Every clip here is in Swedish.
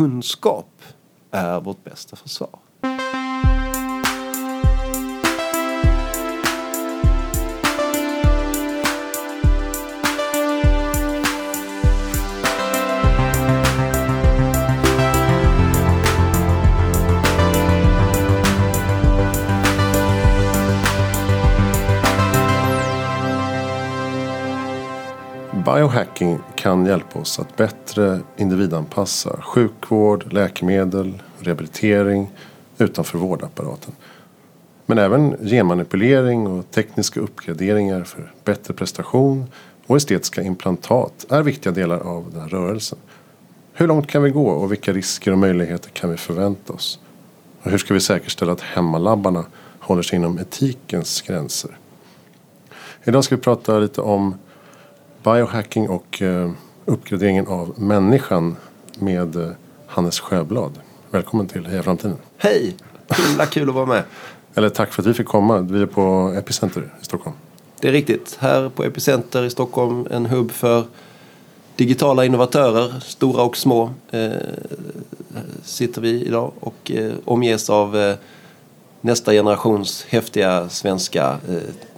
kunskap är vårt bästa försvar. Biohacking kan hjälpa oss att bättre individanpassa sjukvård, läkemedel, rehabilitering utanför vårdapparaten. Men även genmanipulering och tekniska uppgraderingar för bättre prestation och estetiska implantat är viktiga delar av den här rörelsen. Hur långt kan vi gå och vilka risker och möjligheter kan vi förvänta oss? Och hur ska vi säkerställa att hemmalabbarna håller sig inom etikens gränser? Idag ska vi prata lite om biohacking och eh, uppgraderingen av människan med eh, Hannes Sjöblad. Välkommen till Heja Framtiden. Hej! Himla kul att vara med. Eller tack för att vi fick komma. Vi är på Epicenter i Stockholm. Det är riktigt. Här på Epicenter i Stockholm, en hubb för digitala innovatörer, stora och små, eh, sitter vi idag och eh, omges av eh, nästa generations häftiga svenska eh,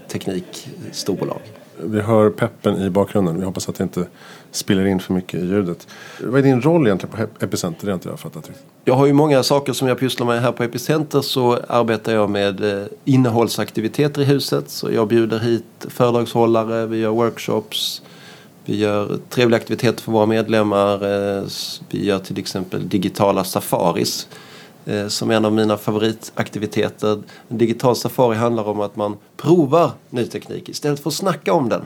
teknikstorbolag. Vi hör peppen i bakgrunden. Vi hoppas att det inte spiller in för mycket i ljudet. Vad är din roll egentligen på Epicenter? Det har inte jag fattat riktigt. Jag har ju många saker som jag pysslar med här på Epicenter så arbetar jag med eh, innehållsaktiviteter i huset. Så jag bjuder hit föredragshållare, vi gör workshops, vi gör trevliga aktiviteter för våra medlemmar. Eh, vi gör till exempel digitala safaris Eh, som är en av mina favoritaktiviteter. En digital safari handlar om att man provar ny teknik istället för att snacka om den.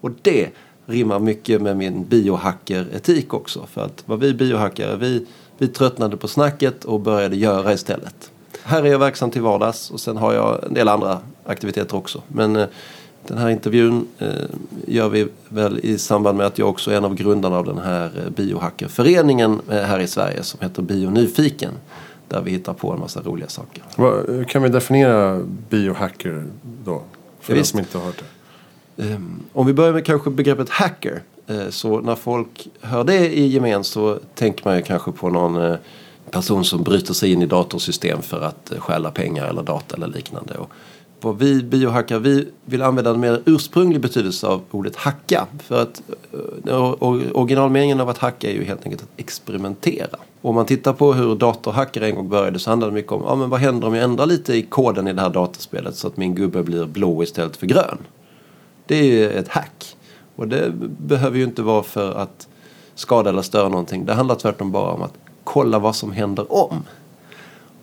Och det rimmar mycket med min biohacker-etik också. För att vad vi biohackare, vi, vi tröttnade på snacket och började göra istället. Här är jag verksam till vardags och sen har jag en del andra aktiviteter också. Men eh, den här intervjun eh, gör vi väl i samband med att jag också är en av grundarna av den här eh, biohackerföreningen eh, här i Sverige som heter Bionyfiken. Där vi hittar på en massa roliga saker. Kan vi definiera biohacker då? För den Visst. som inte har hört det. Ehm, Om vi börjar med kanske begreppet hacker. eh, Så när folk hör det i gemen så tänker man ju kanske på någon eh, person som bryter sig in i datorsystem för att eh, stjäla pengar eller data eller liknande. Och vad vi biohackare, vi vill använda en mer ursprunglig betydelse av ordet hacka. För att or- originalmeningen av att hacka är ju helt enkelt att experimentera. Och om man tittar på hur datorhackare en gång började så handlade det mycket om ja, men vad händer om jag ändrar lite i koden i det här dataspelet så att min gubbe blir blå istället för grön. Det är ju ett hack. Och det behöver ju inte vara för att skada eller störa någonting. Det handlar tvärtom bara om att kolla vad som händer om.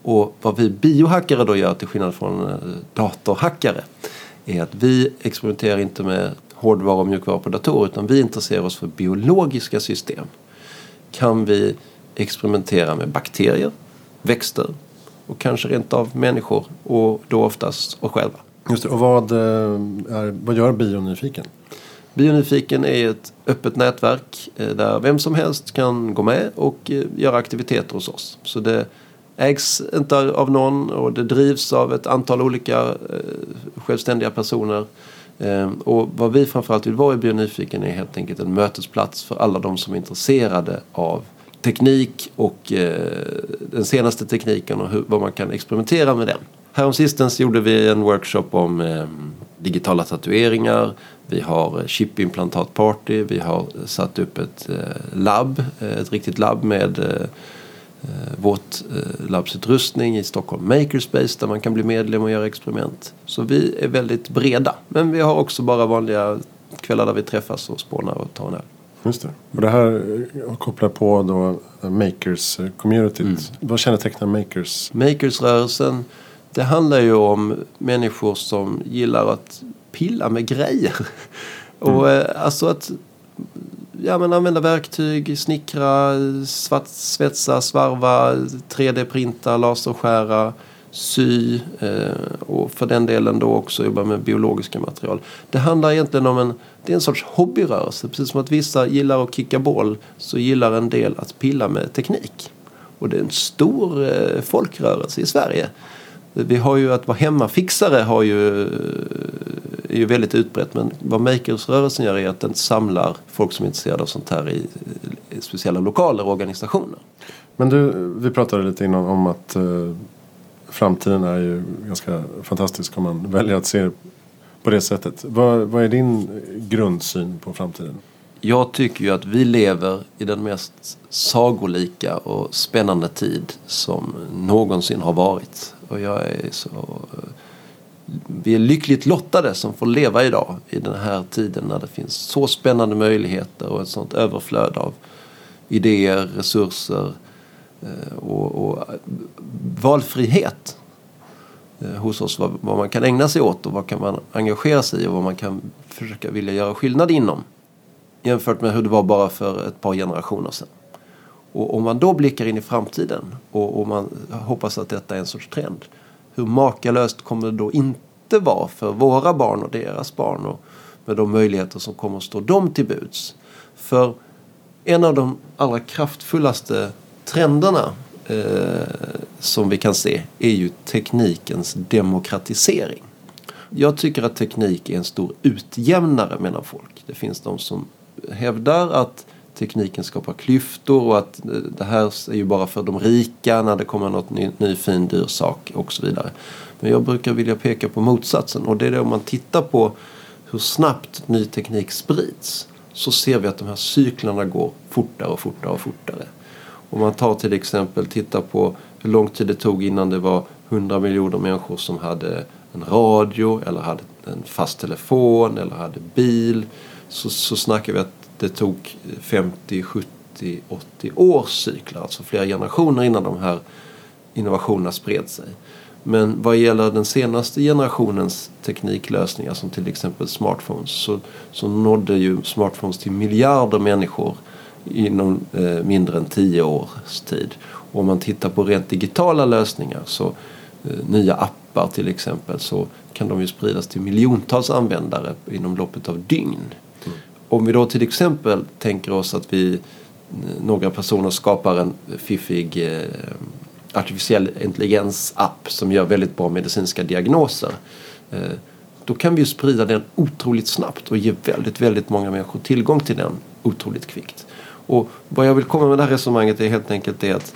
Och vad vi biohackare då gör till skillnad från eh, datorhackare är att vi experimenterar inte med hårdvara och mjukvara på datorer utan vi intresserar oss för biologiska system. Kan vi experimentera med bakterier, växter och kanske rent av människor och då oftast oss själva. Just det. Och vad, eh, är, vad gör Bionyfiken? Bionyfiken är ett öppet nätverk eh, där vem som helst kan gå med och eh, göra aktiviteter hos oss. Så det ägs inte av någon och det drivs av ett antal olika självständiga personer. Och vad vi framförallt vill vara i Bionyfiken är helt enkelt en mötesplats för alla de som är intresserade av teknik och eh, den senaste tekniken och hur, vad man kan experimentera med den. Häromsistens gjorde vi en workshop om eh, digitala tatueringar. Vi har chipimplantatparty. Vi har satt upp ett eh, labb, eh, ett riktigt labb med eh, eh vårt eh, labbsutrustning i Stockholm Makerspace där man kan bli medlem och göra experiment. Så vi är väldigt breda. Men vi har också bara vanliga kvällar där vi träffas och spånar och tar en öl. Just det. Och det här eh, kopplar på då Makers-communityt. Vad kännetecknar Makers? Makersrörelsen, det handlar ju om människor som gillar att pilla med grejer. Och eh, alltså att ja, men använda verktyg, snickra, svart, svetsa, svarva, 3D-printa, laserskära, sy eh, och för den delen då också jobba med biologiska material. Det handlar egentligen om en, det är en sorts hobbyrörelse. Precis som att vissa gillar att kicka boll så gillar en del att pilla med teknik. Och det är en stor eh, folkrörelse i Sverige. Vi har ju att vara hemmafixare har ju, är ju väldigt utbrett men vad Makersrörelsen gör är att den samlar folk som är intresserade av sånt här i, i speciella lokaler och organisationer. Men du, vi pratade lite innan om att eh, framtiden är ju ganska fantastisk om man väljer att se på det sättet. Vad, vad är din grundsyn på framtiden? Jag tycker ju att vi lever i den mest sagolika och spännande tid som någonsin har varit. Och jag är så... Vi är lyckligt lottade som får leva idag i den här tiden när det finns så spännande möjligheter och ett sånt överflöd av idéer, resurser eh, Eh, och, och valfrihet eh, hos oss. Vad, vad man kan ägna sig åt och vad kan man engagera sig i och vad man kan försöka vilja göra skillnad inom jämfört med hur det var bara för ett par generationer sedan. Och om man då blickar in i framtiden och, och man hoppas att detta är en sorts trend. Hur makalöst kommer det då inte vara för våra barn och deras barn och med de möjligheter som kommer att stå dem till buds. För en av de allra kraftfullaste trenderna eh, som vi kan se är ju teknikens demokratisering. Jag tycker att teknik är en stor utjämnare mellan folk. Det finns de som hävdar att tekniken skapar klyftor och att eh, det här är ju bara för de rika när det kommer något ny, ny fin dyr sak och så vidare. Men jag brukar vilja peka på motsatsen och det är det om man tittar på hur snabbt ny teknik sprids så ser vi att de här cyklerna går fortare och fortare och fortare. Om man tar till exempel, titta på hur lång tid det tog innan det var 100 miljoner människor som hade en radio eller hade en fast telefon eller hade bil så, så snackar vi att det tog 50, 70, 80 års cykler, alltså flera generationer innan de här innovationerna spred sig. Men vad gäller den senaste generationens tekniklösningar som till exempel smartphones så, så nådde ju smartphones till miljarder människor inom eh, mindre än tio års tid. Och om man tittar på rent digitala lösningar så eh, nya appar till exempel så kan de ju spridas till miljontals användare inom loppet av dygn. Om vi då till exempel tänker oss att vi några personer skapar en fiffig eh, artificiell intelligens-app som gör väldigt bra medicinska diagnoser. Eh, då kan vi ju sprida den otroligt snabbt och ge väldigt, väldigt många människor tillgång till den otroligt kvickt. Och vad jag vill komma med det här resonemanget är helt enkelt det att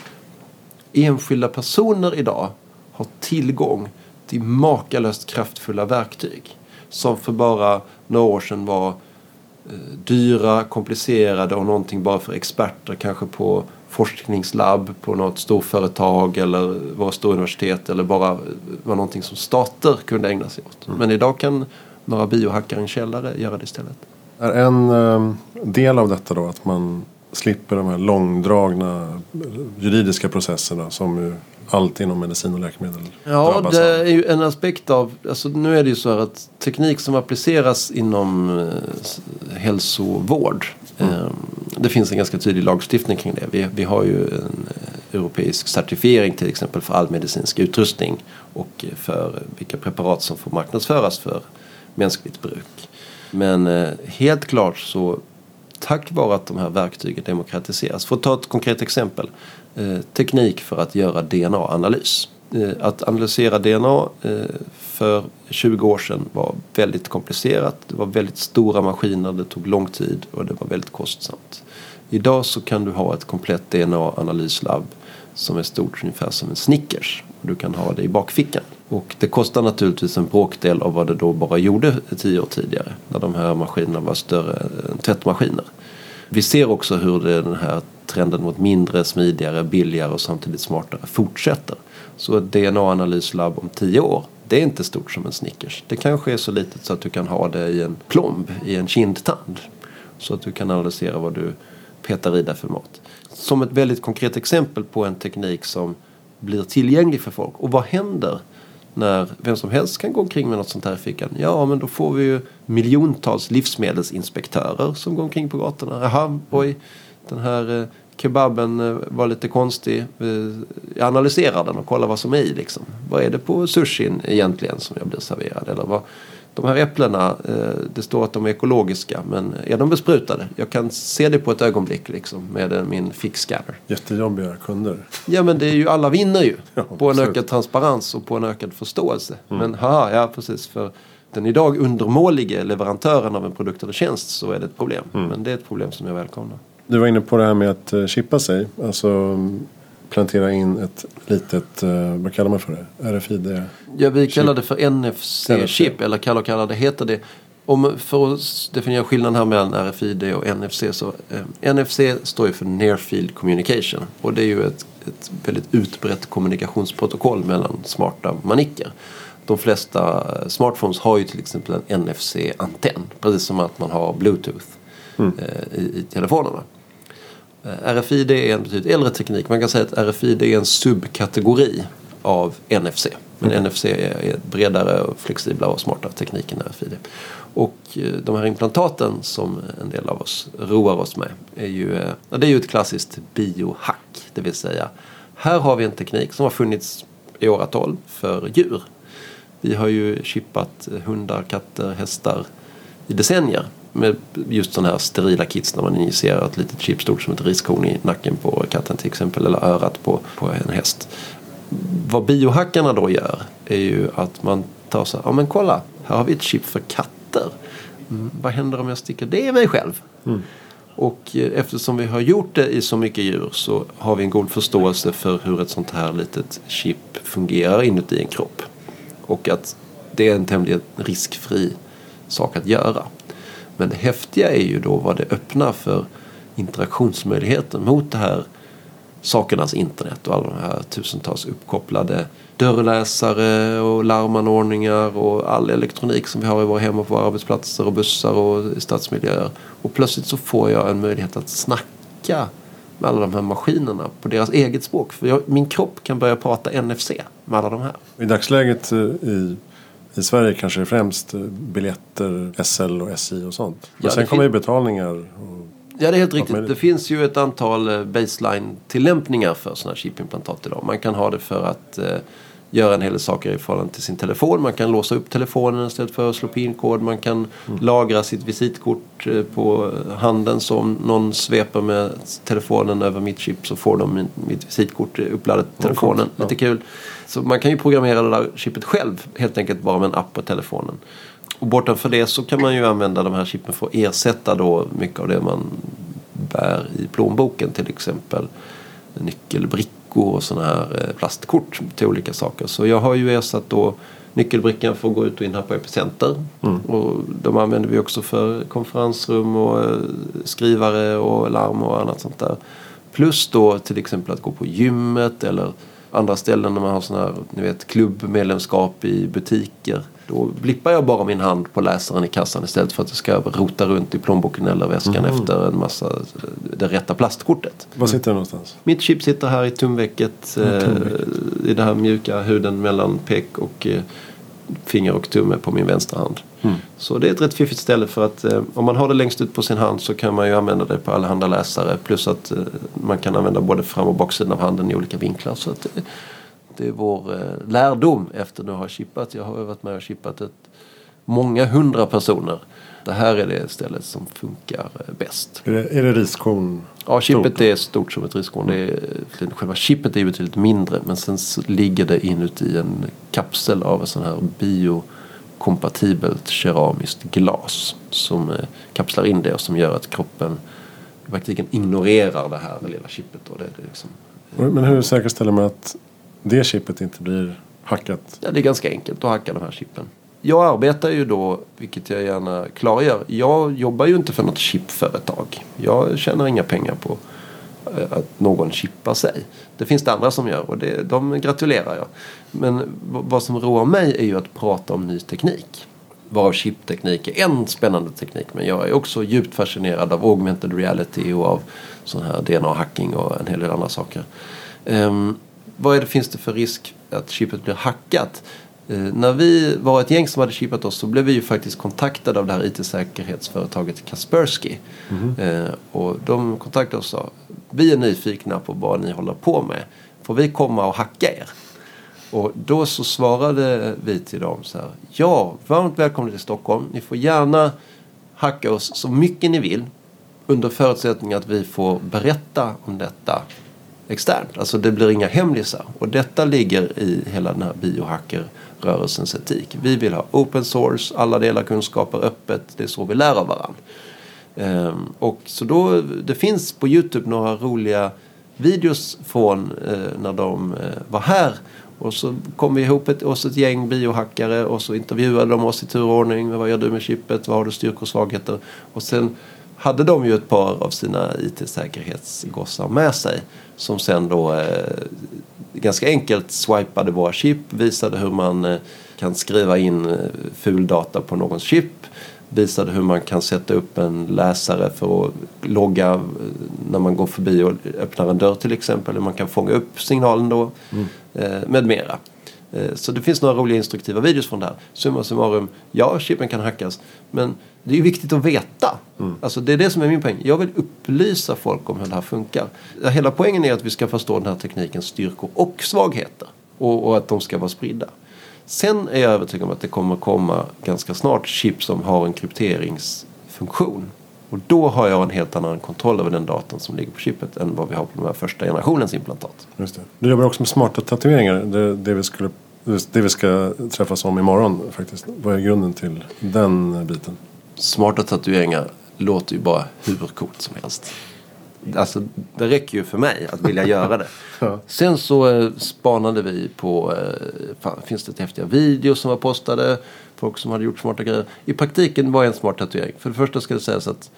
enskilda personer idag har tillgång till makalöst kraftfulla verktyg som för bara några år sedan var Eh, dyra, komplicerade och någonting bara för experter kanske på forskningslabb på något storföretag eller våra stora universitet eller bara var någonting som stater kunde ägna sig åt. Mm. Men idag kan några biohackare i en källare göra det istället. Är en eh, del av detta då att man slipper de här långdragna juridiska processerna som ju allt inom medicin och läkemedel Ja, det är ju en aspekt av, alltså nu är det ju så här att teknik som appliceras inom eh, hälsovård. Mm. Eh, det finns en ganska tydlig lagstiftning kring det. Vi, vi har ju en eh, europeisk certifiering till exempel för all medicinsk utrustning och för vilka preparat som får marknadsföras för mänskligt bruk. Men eh, helt klart så tack vare att de här verktygen demokratiseras. För att ta ett konkret exempel. Eh, teknik för att göra DNA-analys. Eh, att analysera DNA eh, för 20 år sedan var väldigt komplicerat. Det var väldigt stora maskiner, det tog lång tid och det var väldigt kostsamt. Idag så kan du ha ett komplett DNA-analyslabb som är stort ungefär som en Snickers. Du kan ha det i bakfickan. Och det kostar naturligtvis en bråkdel av vad det då bara gjorde tio år tidigare. När de här maskinerna var större än tvättmaskiner. Vi ser också hur det, den här trenden mot mindre, smidigare, billigare och samtidigt smartare fortsätter. Så ett DNA-analyslabb om tio år det är inte stort som en Snickers. Det kanske är så litet så att du kan ha det i en plomb, i en kindtand. Så att du kan analysera vad du petar i dig för mat. Som ett väldigt konkret exempel på en teknik som blir tillgänglig för folk. Och vad händer när vem som helst kan gå omkring med något sånt här i fickan. Ja, men då får vi ju miljontals livsmedelsinspektörer som går omkring på gatorna. Jaha, oj, den här eh, kebaben eh, var lite konstig. Eh, jag analyserar den och kollar vad som är i liksom. Vad är det på sushin egentligen som jag blir serverad? Eller vad, de här äpplena, eh, det står att de är ekologiska men är de besprutade? Jag kan se det på ett ögonblick liksom med min fixscanner. Jättejobbiga kunder. Ja men det är ju, alla vinner ju. Ja, på en ökad transparens och på en ökad förståelse. Mm. Men haha, ja precis. För den idag undermålige leverantören av en produkt eller tjänst så är det ett problem. Men det är ett problem som jag välkomnar. Du var inne på det här med att eh, chippa sig. Alltså mm, plantera in ett litet, eh, vad kallar man för det? RFID? Ja, vi kallar det för NFC-chip eller kallar kallar det heter det. Om, för att definiera skillnaden här mellan RFID och NFC så eh, NFC står ju för Near Field Communication och det är ju ett, ett väldigt utbrett kommunikationsprotokoll mellan smarta manicker. De flesta smartphones har ju till exempel en NFC-antenn precis som att man har Bluetooth eh, i, i telefonerna. Eh, RFID är en betydligt äldre teknik. Man kan säga att RFID är en subkategori av NFC. Men NFC är, bredare och flexiblare och smartare teknik än RFID. Och eh, de här implantaten som en del av oss roar oss med är ju, eh, det är ju ett klassiskt biohack. Det vill säga, här har vi en teknik som har funnits i åratal för djur. Vi har ju chippat hundar, katter, hästar i decennier med just sådana här sterila kits när man injicerar ett litet chip stort som ett riskorn i nacken på katten till exempel eller örat på, på en häst. Vad biohackarna då gör är ju att man tar så här, ja men kolla, här har vi ett chip för katter. Mm, vad händer om jag sticker det i mig själv? Och eh, eftersom vi har gjort det i så mycket djur så har vi en god förståelse för hur ett sånt här litet chip fungerar inuti en kropp. Och att det är en tämligen riskfri sak att göra. Men det häftiga är ju då vad det öppnar för interaktionsmöjligheter mot det här sakernas internet och alla de här tusentals uppkopplade dörrläsare och larmanordningar och all elektronik som vi har i våra hem och på våra arbetsplatser och bussar och stadsmiljöer. Och plötsligt så får jag en möjlighet att snacka med alla de här maskinerna på deras eget språk. För jag, min kropp kan börja prata NFC med alla de här. I dagsläget eh, i, i Sverige kanske det är främst eh, biljetter, SL och SJ och sånt. Men Ja, sen kommer ju betalningar. Ja, det är helt riktigt. Det finns ju ett antal eh, baseline-tillämpningar för sådana här chipimplantat idag. Man kan ha det för att eh, göra en hel del saker i förhållande till sin telefon. Man kan låsa upp telefonen istället för att slå pinkod. Man kan lagra sitt visitkort eh, på handen. Så om någon sveper med telefonen över mitt chip så får de mitt visitkort eh, uppladdat i telefonen. Ja. Lite kul. Så man kan ju programmera det där chippet själv. Helt enkelt bara med en app på telefonen. Och bortanför det så kan man ju använda de här chippen för att ersätta då mycket av det man bär i plånboken. Till exempel nyckelbrickor och sådana här eh, plastkort till olika saker. Så jag har ju ersatt då nyckelbrickan för att gå ut och in här på Epicenter. Och de använder vi också för konferensrum och eh, skrivare och larm och annat sånt där. Plus då till exempel att gå på gymmet eller andra ställen när man har sådana här, ni vet, klubbmedlemskap i butiker. Då blippar jag bara min hand på läsaren i kassan istället för att jag ska rota runt i plånboken eller väskan efter en massa, det rätta plastkortet. var sitter det någonstans? Mitt chip sitter här i tumvecket. Eh, I den här mjuka huden mellan pek och eh, finger och tumme på min vänstra hand. Så det är ett rätt fiffigt ställe för att eh, om man har det längst ut på sin hand så kan man ju använda det på allehanda läsare. Plus att eh, man kan använda både fram och baksidan av handen i olika vinklar. Så att, eh, det är vår eh, lärdom efter att ha chippat. Jag har varit med och chippat ett, många hundra personer. Det här är det stället som funkar eh, bäst. Är det, är det riskorn? Ja, chippet Stort. är stort som ett riskorn. Det är, själva chippet är betydligt mindre. Men sen ligger det inuti en kapsel av en sån här biokompatibelt keramiskt glas. Som eh, kapslar in det och som gör att kroppen i praktiken ignorerar det här lilla chippet. Och det, är liksom, Men hur säkerställer man att det chippet inte blir hackat? ja, det är ganska enkelt att hacka de här chippen. Jag arbetar ju då, vilket jag gärna klargör. Jag jobbar ju inte för något chipföretag. Jag tjänar inga pengar på eh, att någon chippar sig. Det finns det andra som gör och det, de gratulerar jag. Men vad som roar mig är ju att prata om ny teknik. Varav chipteknik är en spännande teknik. Men jag är också djupt fascinerad av augmented reality och av sån här DNA-hacking och en hel del andra saker. Um, vad är det, finns det för risk att chippet blir hackat? Eh, när vi var ett gäng som hade chippat oss så blev vi ju faktiskt kontaktade av det här IT-säkerhetsföretaget Kaspersky. Eh, och de kontaktade oss och sa vi är nyfikna på vad ni håller på med. Får vi komma och hacka er? Och då så svarade vi till dem så här. Ja, varmt välkomna till Stockholm. Ni får gärna hacka oss så mycket ni vill. Under förutsättning att vi får berätta om detta externt. Alltså det blir inga hemlisar. Och detta ligger i hela den här biohackerrörelsens etik. Vi vill ha open source, alla delar kunskaper öppet. Det är så vi lär av varandra. Ehm, och så då, det finns på Youtube några roliga videos från eh, när de eh, var här. Och så kom vi ihop ett, oss ett gäng biohackare och så intervjuade de oss i turordning. Vad gör du med chippet? Vad har du styrkor och svagheter? Och sen hade de ju ett par av sina IT-säkerhetsgossar med sig. Som sen då eh, ganska enkelt swipade våra chip. Visade hur man eh, kan skriva in eh, ful data på någons chip visade hur man kan sätta upp en läsare för att logga eh, när man går förbi och öppnar en dörr till exempel. Hur man kan fånga upp signalen då mm. Eh, med mera. Eh, så det finns några roliga instruktiva videos från det här. Summa summarum, ja chippen kan hackas. Men det är ju viktigt att veta. Mm. Alltså det är det som är min poäng. Jag vill upplysa folk om hur det här funkar. Hela poängen är att vi ska förstå den här teknikens styrkor och svagheter. Och, och att de ska vara spridda. Sen är jag övertygad om att det kommer komma ganska snart chip som har en krypteringsfunktion. Och då har jag en helt annan kontroll över den datan som ligger på chippet än vad vi har på de här första generationens implantat. Just det. Du jobbar också med smarta tatueringar. Det, det, vi skulle, det vi ska träffas om imorgon faktiskt. Vad är grunden till den biten? Smarta tatueringar låter ju bara hur coolt som helst. Alltså, det räcker ju för mig att vilja göra det. ja. Sen så eh, spanade vi på, eh, fan, finns det häftiga videos som var postade? Folk som hade gjort smarta grejer. I praktiken var en smart tatuering. För det första ska det sägas att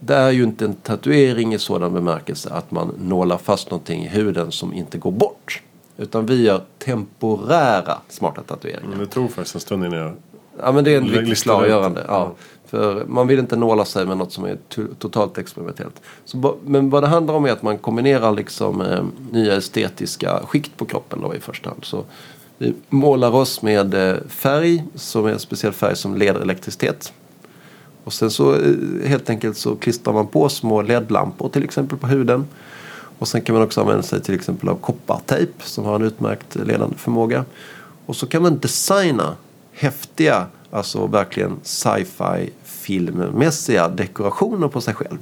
det är ju inte en tatuering i sådan bemärkelse att man nålar fast någonting i huden som inte går bort. Utan vi gör temporära smarta tatueringar. Men det tog faktiskt en stund innan jag Ja men det är en viktig klargörande. Ja. För man vill inte nåla sig med något som är totalt experimentellt. Så, men vad det handlar om är att man kombinerar liksom eh, nya estetiska skikt på kroppen då i första hand. Så vi målar oss med eh, färg som är en speciell färg som leder elektricitet. Och sen så eh, helt enkelt så klistrar man på små LED-lampor till exempel på huden. Och sen kan man också använda sig till exempel av koppartejp som har en utmärkt ledande förmåga. Och så kan man designa häftiga, alltså verkligen sci-fi filmmässiga dekorationer på sig själv.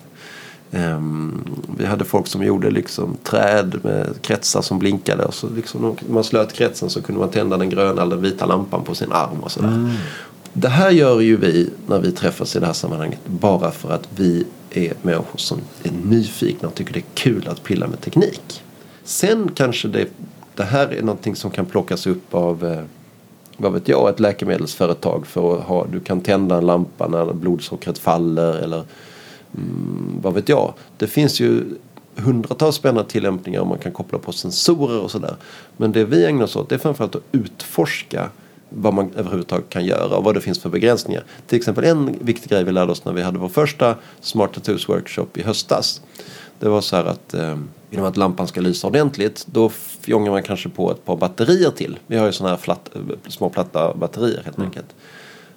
Um, vi hade folk som gjorde liksom träd med kretsar som blinkade. Och så liksom, när man slöt kretsen så kunde man tända den gröna eller vita lampan på sin arm. och sådär. Mm. Det här gör ju vi när vi träffas i det här sammanhanget bara för att vi är människor som är nyfikna och tycker det är kul att pilla med teknik. Sen kanske det, det här är någonting som kan plockas upp av eh, vad vet jag, ett läkemedelsföretag för att ha, du kan tända en lampa när blodsockret faller eller mm, vad vet jag. Det finns ju hundratals spännande tillämpningar och man kan koppla på sensorer och sådär. Men det vi ägnar oss åt det är framförallt att utforska vad man överhuvudtaget kan göra och vad det finns för begränsningar. Till exempel en viktig grej vi lärde oss när vi hade vår första Smart Tattoos Workshop i höstas. Det var så här att eh, genom att lampan ska lysa ordentligt då fjongar man kanske på ett par batterier till. Vi har ju sådana här flatt, små platta batterier helt mm. enkelt.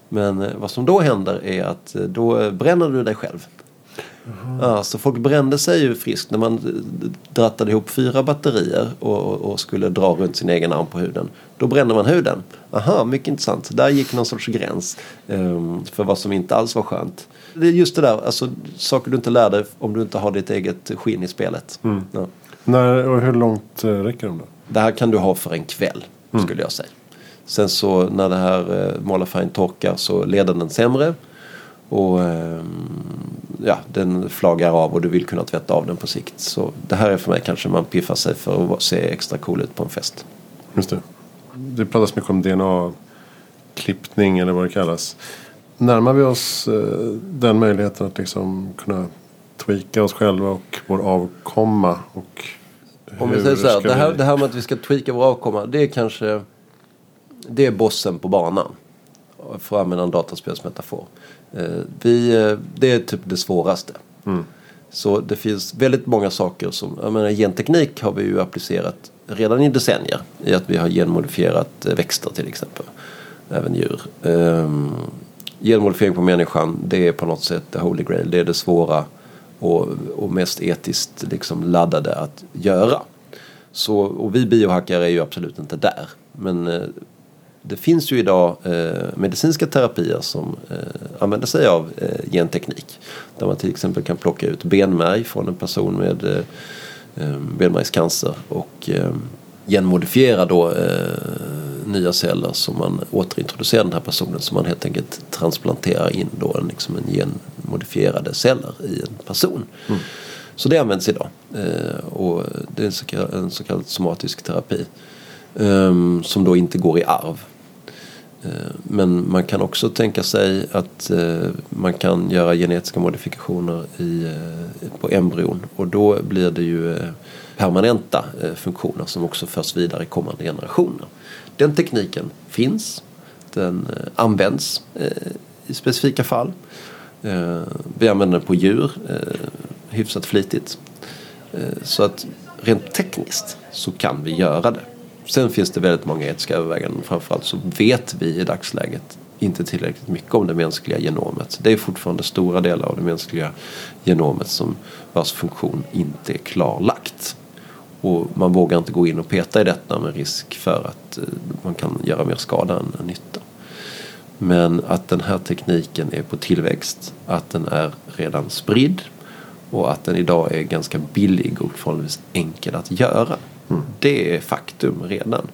Men eh, vad som då händer är att eh, då bränner du dig själv. Mm. Ja, så folk brände sig ju friskt när man eh, drattade ihop fyra batterier och, och, skulle dra runt sin egen arm på huden. Då brände man huden. Aha, mycket intressant. Där gick någon sorts gräns um, för vad som inte alls var skönt. Det är just det där, alltså saker du inte lär dig om du inte har ditt eget skinn i spelet. Mm. Ja. När, och hur långt eh, räcker de då? Det här kan du ha för en kväll mm. skulle jag säga. Sen så när det här eh, målarfärgen torkar så leder den sämre. Och eh, ja, den flagar av och du vill kunna tvätta av den på sikt. Så det här är för mig kanske man piffar sig för att se extra cool ut på en fest. Just det. Det pratas mycket om DNA-klippning eller vad det kallas. Närmar vi oss eh, den möjligheten att liksom kunna tweaka oss själva och vår avkomma? Och Om vi säger så här, det här, det här med att vi ska tweaka vår avkomma, det är kanske det är bossen på banan. För att använda en dataspelsmetafor. Eh, vi, eh, det är typ det svåraste. Mm. Så det finns väldigt många saker som, jag menar genteknik har vi ju applicerat redan i decennier. I att vi har genmodifierat växter till exempel. Även djur. Genmodifiering på människan det är på något sätt the holy grail. Det är det svåra och, och mest etiskt liksom laddade att göra. Så, och vi biohackare är ju absolut inte där. Men eh, det finns ju idag eh, medicinska terapier som eh, använder sig av eh, genteknik. Där man till exempel kan plocka ut benmärg från en person med eh, eh, benmärgscancer och eh, genmodifiera då eh, nya celler som man återintroducerar den här personen så man helt enkelt transplanterar in då en, liksom en genmodifierade celler i en person. Mm. Så det används idag eh, och det är en så kallad, en så kallad somatisk terapi eh, som då inte går i arv. Eh, men man kan också tänka sig att man kan göra genetiska modifikationer i, på embryon och då blir det ju permanenta eh, funktioner som också förs vidare i kommande generationer. Den tekniken finns, den eh, används eh, i specifika fall. Vi använder den på djur hyfsat flitigt. Så att rent tekniskt så kan vi göra det. Sen finns det väldigt många etiska överväganden. Framförallt så vet vi i dagsläget inte tillräckligt mycket om det mänskliga genomet. Det är fortfarande stora delar av det mänskliga genomet som vars funktion inte är klarlagt. Och man vågar inte gå in och peta i detta med risk för att eh, man kan göra mer skada än nytta. Men att den här tekniken är på tillväxt, att den är redan spridd och att den idag är ganska billig och förhållandevis enkel att göra. Mm. Det är faktum redan.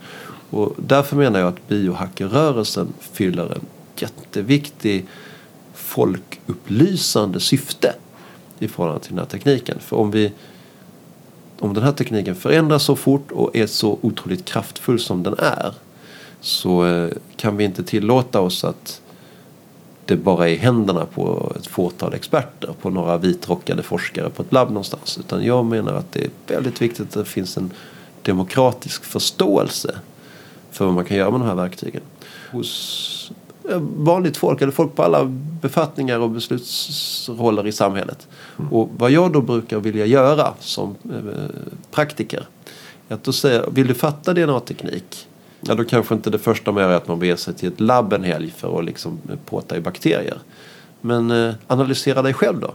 Och därför menar jag att biohackerrörelsen fyller en jätteviktig folkupplysande syfte i förhållande till den här tekniken. För om, vi, om den här tekniken förändras så fort och är så otroligt kraftfull som den är så eh, kan vi inte tillåta oss att det bara är i händerna på ett fåtal experter, på några vitrockade forskare på ett labb någonstans. Utan jag menar att det är väldigt viktigt att det finns en demokratisk förståelse för vad man kan göra med de här verktygen. Hos vanligt folk, eller folk på alla befattningar och beslutsroller i samhället. Mm. Och vad jag då brukar vilja göra som eh, praktiker är att då säga, vill du fatta DNA-teknik? Ja, då kanske inte det första man gör är att man beger sig till ett labb en helg för att liksom påta i bakterier. Men eh, analysera dig själv då.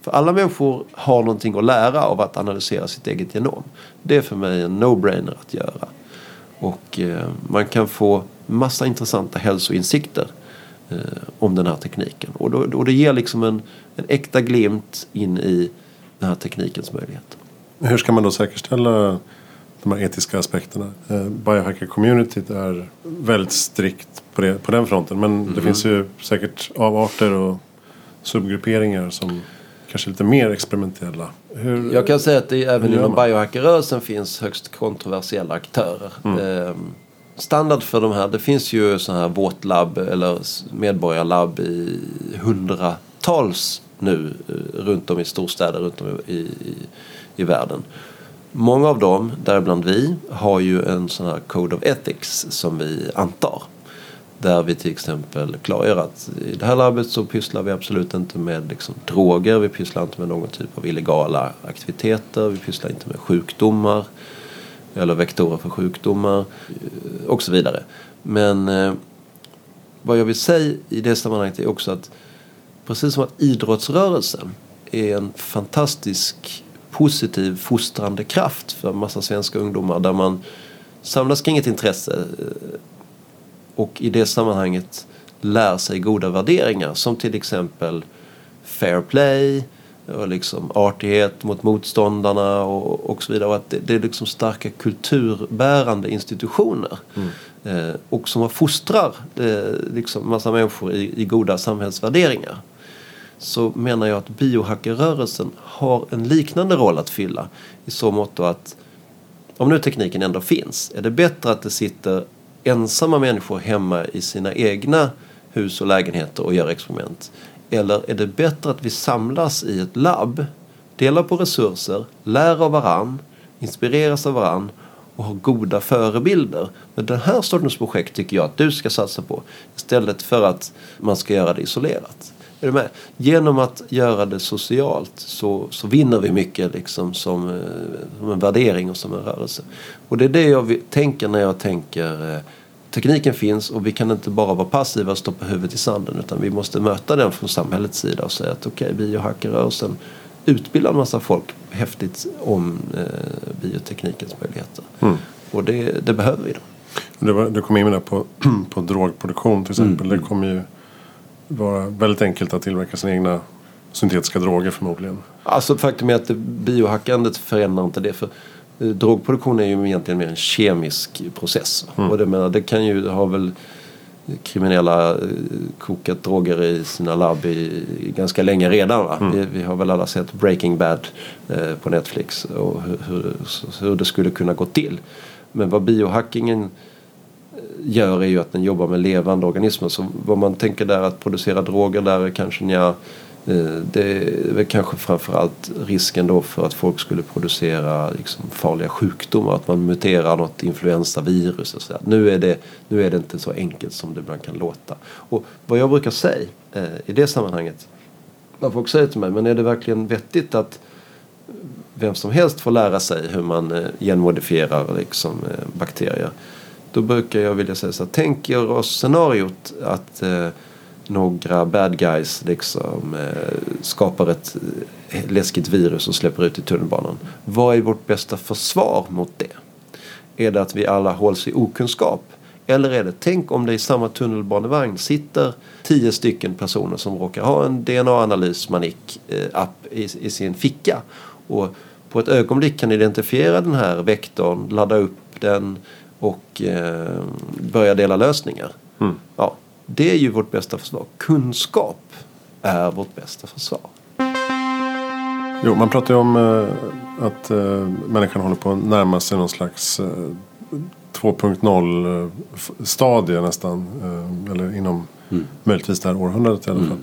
För alla människor har någonting att lära av att analysera sitt eget genom. Det är för mig en no-brainer att göra. Och eh, man kan få massa intressanta hälsoinsikter eh, om den här tekniken. Och, då, och det ger liksom en, en äkta glimt in i den här teknikens möjligheter. Hur ska man då säkerställa de här etiska aspekterna? Eh, Biohacker-communityt är väldigt strikt på, det, på den fronten. Men mm. det finns ju säkert avarter och subgrupperingar som kanske lite mer experimentella. Hur, jag kan säga att det även inom biohackerrörelsen finns högst kontroversiella aktörer. Mm. Eh, standard för de här, det finns ju sådana här våtlabb eller medborgarlabb i hundratals nu eh, runt om i storstäder runt om i, i, i världen. Många av dem, däribland vi, har ju en sån här Code of Ethics som vi antar. Där vi till exempel klargör att i det här labbet så pysslar vi absolut inte med liksom droger. Vi pysslar inte med någon typ av illegala aktiviteter. Vi pysslar inte med sjukdomar. Eller vektorer för sjukdomar. Eh, och så vidare. Men eh, vad jag vill säga i det sammanhanget är också att precis som att idrottsrörelsen är en fantastisk positiv fostrande kraft för en massa svenska ungdomar där man samlas kring ett intresse eh, och i det sammanhanget lär sig goda värderingar som till exempel fair play och liksom artighet mot motståndarna och, och så vidare. Och att det, det är liksom starka kulturbärande institutioner. Mm. Eh, och som fostrar eh, liksom massa människor i, i goda samhällsvärderingar. Så menar jag att biohackerrörelsen har en liknande roll att fylla. I så mått att om nu tekniken ändå finns, är det bättre att det sitter ensamma människor hemma i sina egna hus och lägenheter och gör experiment? Eller är det bättre att vi samlas i ett labb, delar på resurser, lär av varann, inspireras av varann och har goda förebilder. Men den här sortens projekt tycker jag att du ska satsa på istället för att man ska göra det isolerat. Är du med? Genom att göra det socialt så, så vinner vi mycket liksom som, eh, som en värdering och som en rörelse. Och det är det jag tänker när jag tänker eh, tekniken finns och vi kan inte bara vara passiva och stoppa huvudet i sanden utan vi måste möta den från samhällets sida och säga att okej, okay, biohackerrörelsen utbildar en massa folk häftigt om eh, bioteknikens möjligheter. Mm. Och det, det behöver vi då. Du, var, du kom in med det på, på drogproduktion till exempel. Mm. Det kommer ju vara väldigt enkelt att tillverka sina egna syntetiska droger förmodligen. Alltså faktum är att biohackandet förändrar inte det. För drogproduktion är ju egentligen mer en kemisk process. Mm. Och det, menar, det kan ju ha väl kriminella eh, kokat droger i sina labb i, ganska länge redan. Va? Mm. Vi, vi, har väl alla sett Breaking Bad eh, på Netflix och hur, hur, hur, det skulle kunna gå till. Men vad biohackingen eh, gör är ju att den jobbar med levande organismer. Så vad man tänker där att producera droger där är kanske nja, Eh, Eh, det är väl kanske framförallt risken då för att folk skulle producera liksom farliga sjukdomar. Att man muterar något influensavirus. Och så Nu, är det, nu är det inte så enkelt som det ibland kan låta. Och vad jag brukar säga eh, i det sammanhanget. Vad folk säger till mig, men är det verkligen vettigt att vem som helst får lära sig hur man eh, genmodifierar liksom, eh, bakterier. Då brukar jag vilja säga så här, tänk er oss scenariot att eh, några bad guys liksom eh, skapar ett eh, läskigt virus och släpper ut i tunnelbanan. Vad är vårt bästa försvar mot det? Är det att vi alla hålls i okunskap? Eller är det, tänk om det i samma tunnelbanevagn sitter tio stycken personer som råkar ha en DNA-analys-manik-app eh, i, i, sin ficka. Och på ett ögonblick kan identifiera den här vektorn, ladda upp den och eh, börja dela lösningar. Mm. Ja, det är ju vårt bästa försvar. Kunskap är vårt bästa försvar. Jo, man pratar ju om eh, att eh, människan håller på att närma sig någon slags eh, 2.0 eh, stadie nästan. Eh, eller inom mm. möjligtvis det här århundradet i alla fall.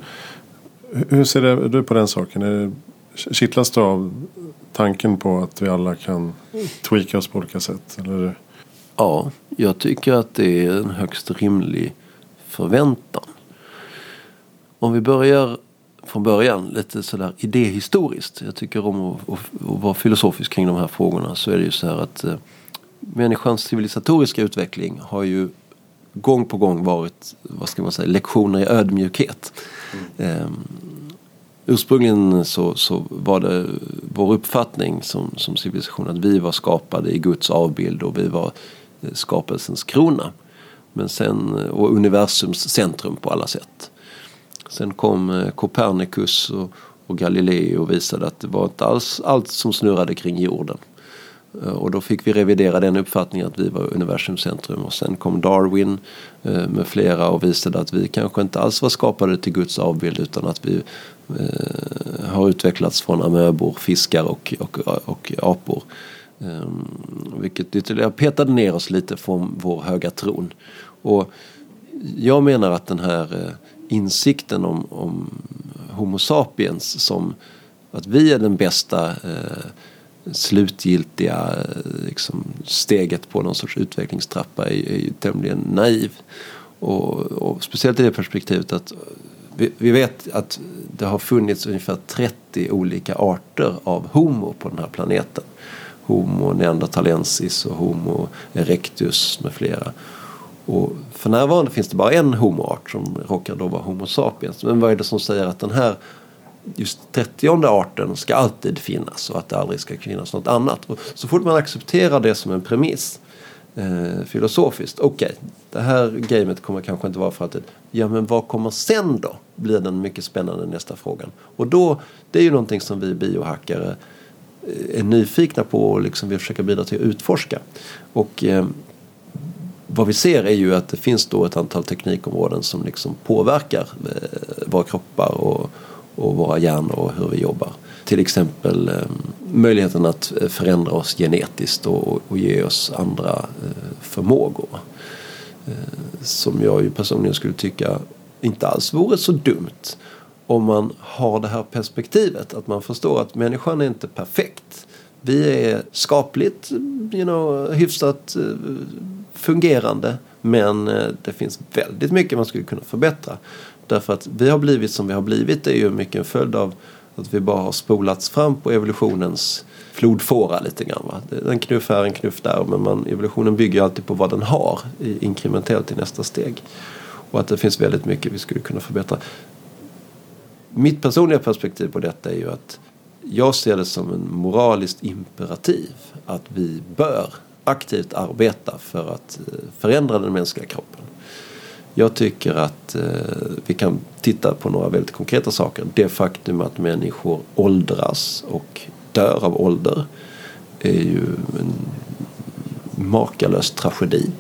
Mm. Hur ser det, du på den saken? Är, kittlas du av tanken på att vi alla kan tweaka oss på olika sätt? Eller? Ja, jag tycker att det är en högst rimlig förväntan. Om vi börjar från början lite sådär idéhistoriskt. Jag tycker om att, att, att vara filosofisk kring de här frågorna. Så är det ju så här att eh, människans civilisatoriska utveckling har ju gång på gång varit vad ska man säga, lektioner i ödmjukhet. Mm. Eh, ursprungligen så, så var det vår uppfattning som, som civilisation att vi var skapade i Guds avbild och vi var eh, skapelsens krona. Men sen, och universums centrum på alla sätt. Sen kom eh, Copernicus och, och Galilei och visade att det var inte alls allt som snurrade kring jorden. Eh, och då fick vi revidera den uppfattningen att vi var universums centrum. Och sen kom Darwin eh, med flera och visade att vi kanske inte alls var skapade till Guds avbild utan att vi har utvecklats från amöbor, fiskar och, och, och apor. Um, vilket ytterligare petade ner oss lite från vår höga tron. Och jag menar att den här uh, insikten om, om, Homo sapiens som att vi är den bästa uh, slutgiltiga uh, liksom, steget på någon sorts utvecklingstrappa är, är ju tämligen naiv. Och, och, speciellt i det perspektivet att vi, vi, vet att det har funnits ungefär 30 olika arter av Homo på den här planeten. Homo neandertalensis, och Homo erectus med flera. Och för närvarande finns det bara en homoart som råkar då vara Homo sapiens. Men vad är det som säger att den här just 30 arten ska alltid finnas och att det aldrig ska finnas något annat. Och så fort man accepterar det som en premiss eh, filosofiskt. Okej, okay, det här gamet kommer kanske inte vara för alltid. Ja, men vad kommer sen då? Blir den mycket spännande nästa frågan. Och då, det är ju någonting som vi biohackare Eh, Eh, är nyfikna på och liksom vill försöka bidra till att utforska. Och eh, vad vi ser är ju att det finns då ett antal teknikområden som liksom påverkar eh, våra kroppar och, och våra hjärnor och hur vi jobbar. Till exempel eh, möjligheten att eh, förändra oss genetiskt och, och ge oss andra eh, förmågor. Eh, som jag ju personligen skulle tycka inte alls vore så dumt om man har det här perspektivet. Att man förstår att människan är inte perfekt. Vi är skapligt, you know, hyfsat eh, fungerande. Men eh, det finns väldigt mycket man skulle kunna förbättra. Därför att vi har blivit som vi har blivit. Det är ju mycket en följd av att vi bara har spolats fram på evolutionens flodfåra lite grann. Va? En knuff här, en knuff där. Men man, evolutionen bygger ju alltid på vad den har inkrementellt i nästa steg. Och att det finns väldigt mycket vi skulle kunna förbättra mitt personliga perspektiv på detta är ju att jag ser det som en moraliskt imperativ att vi bör aktivt arbeta för att eh, förändra den mänskliga kroppen. Jag tycker att eh, vi kan titta på några väldigt konkreta saker. Det faktum att människor åldras och dör av ålder är ju en makalös tragedi.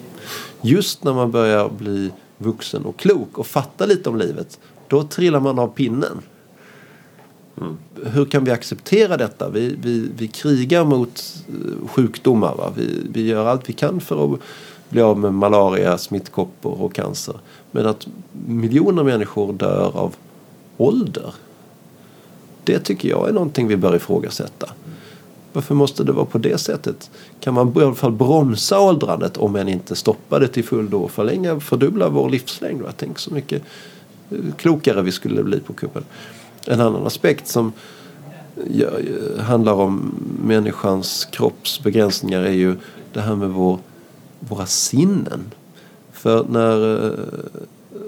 Just när man börjar bli vuxen och klok och fatta lite om livet, då trillar man av pinnen. Mm. Hur kan vi acceptera detta? Vi, vi, vi krigar mot eh, sjukdomar. Va? Vi, vi gör allt vi kan för att bli av med malaria, smittkoppor och cancer. Men att miljoner människor dör av ålder. Det tycker jag är någonting vi bör ifrågasätta. Varför måste det vara på det sättet? Kan man i alla fall bromsa åldrandet om än inte stoppa det till fullo och förlänga, fördubbla vår livslängd? Tänk så mycket klokare vi skulle bli på kuppen. En annan aspekt som handlar om människans kroppsbegränsningar är ju det här med vår, våra sinnen. För när, eh,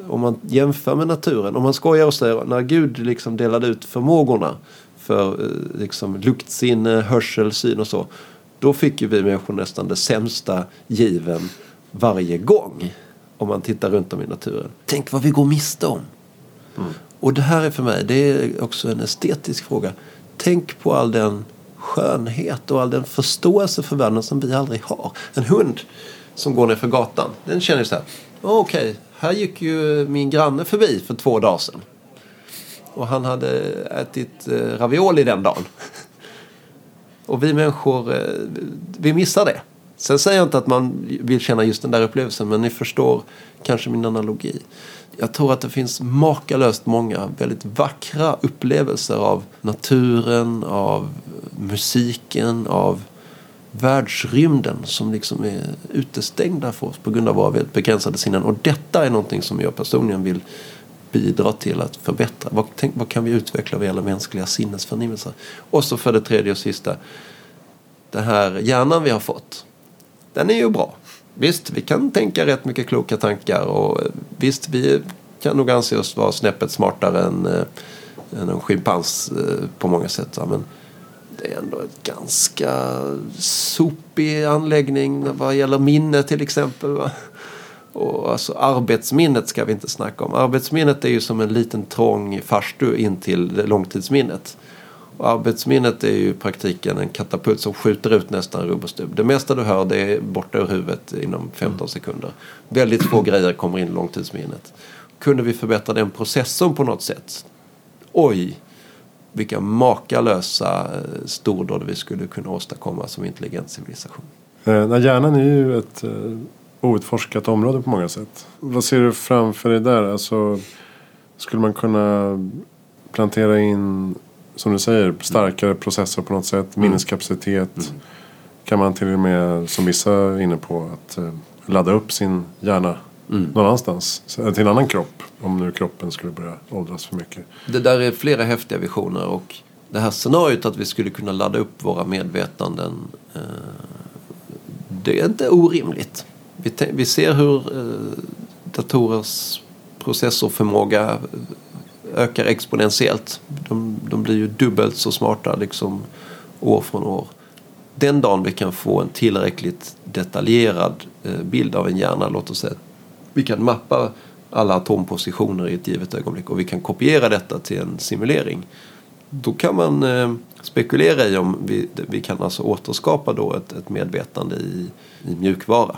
om man jämför med naturen, om man skojar och säger när Gud liksom delade ut förmågorna för eh, liksom, luktsinne, hörsel, syn och så. Då fick ju vi människor nästan det sämsta given varje gång. Om man tittar runt om i naturen. Tänk vad vi går miste om. Mm. Och det här är för mig, det är också en estetisk fråga. Tänk på all den skönhet och all den förståelse för världen som vi aldrig har. En hund som går ner för gatan, den känner så här. Okej, okay, här gick ju min granne förbi för två dagar sedan. Och han hade ätit eh, ravioli den dagen. Och vi människor, eh, vi missar det. Sen säger jag inte att man vill känna just den där upplevelsen men ni förstår kanske min analogi. Jag tror att det finns makalöst många väldigt vackra upplevelser av naturen, av musiken, av världsrymden som liksom är utestängda för oss på grund av våra väldigt begränsade sinnen. Och detta är någonting som jag personligen vill bidra till att förbättra? Vad, tänk, vad kan vi utveckla vad gäller mänskliga sinnesförnimmelser? Och så för det tredje och sista. Den här hjärnan vi har fått. Den är ju bra. Visst, vi kan tänka rätt mycket kloka tankar och eh, visst, vi kan nog anse oss vara snäppet smartare än, äh, än en schimpans äh, på många sätt. Men det är ändå en ganska sopig anläggning vad gäller minne till exempel. Va? Och alltså arbetsminnet ska vi inte snacka om. Arbetsminnet är ju som en liten trång farstu in till långtidsminnet. Och arbetsminnet är ju i praktiken en katapult som skjuter ut nästan rubb och stubb. Det mesta du hör det är borta ur huvudet inom 15 sekunder. Väldigt få grejer kommer in i långtidsminnet. Kunde vi förbättra den processen på något sätt? Oj, vilka makalösa eh, stordåd vi skulle kunna åstadkomma som intelligent civilisation. Eh, hjärnan är ju ett eh, outforskat område på många sätt. Vad ser du framför dig där? Alltså, skulle man kunna plantera in, som du säger, starkare processer på något sätt? Mm. Minneskapacitet? Mm. Kan man till och med, som vissa är inne på, att uh, ladda upp sin hjärna mm. någon annanstans? Till en annan kropp, om nu kroppen skulle börja åldras för mycket. Det där är flera häftiga visioner och det här scenariot att vi skulle kunna ladda upp våra medvetanden uh, det är inte orimligt. Vi, vi ser hur eh, datorers processorförmåga ökar exponentiellt. De, de blir ju dubbelt så smarta liksom år från år. Den dagen vi kan få en tillräckligt detaljerad eh, bild av en hjärna, låt oss säga vi kan mappa alla atompositioner i ett givet ögonblick och vi kan kopiera detta till en simulering. Då kan man eh, spekulera i om vi, vi kan alltså återskapa då ett, ett medvetande i, i mjukvara.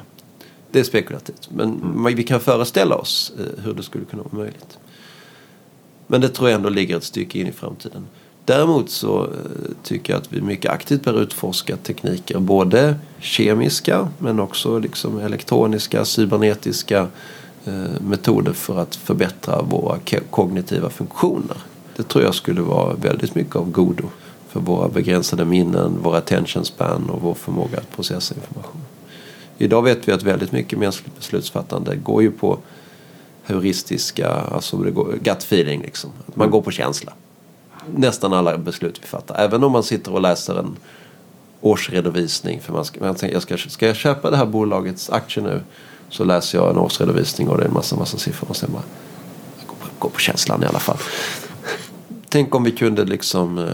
Det är spekulativt. Men mm. vi kan föreställa oss eh, hur det skulle kunna vara möjligt. Men det tror jag ändå ligger ett stycke in i framtiden. Däremot så eh, tycker jag att vi mycket aktivt bör utforska tekniker. Både kemiska men också liksom elektroniska, cybernetiska eh, metoder för att förbättra våra kognitiva funktioner. Det tror jag skulle vara väldigt mycket av godo för våra begränsade minnen, våra attention span och vår förmåga att processa information. Idag vet vi att väldigt mycket mänskligt beslutsfattande går ju på heuristiska, alltså det går, gut feeling liksom. Man mm. går på känsla. Nästan alla beslut vi fattar. Även om man sitter och läser en årsredovisning. För man ska, man tänker, jag ska, ska jag köpa det här bolagets aktier nu så läser jag en årsredovisning och det är en massa, massa siffror och sen bara jag går på, går på känslan i alla fall. Tänk om vi kunde liksom eh,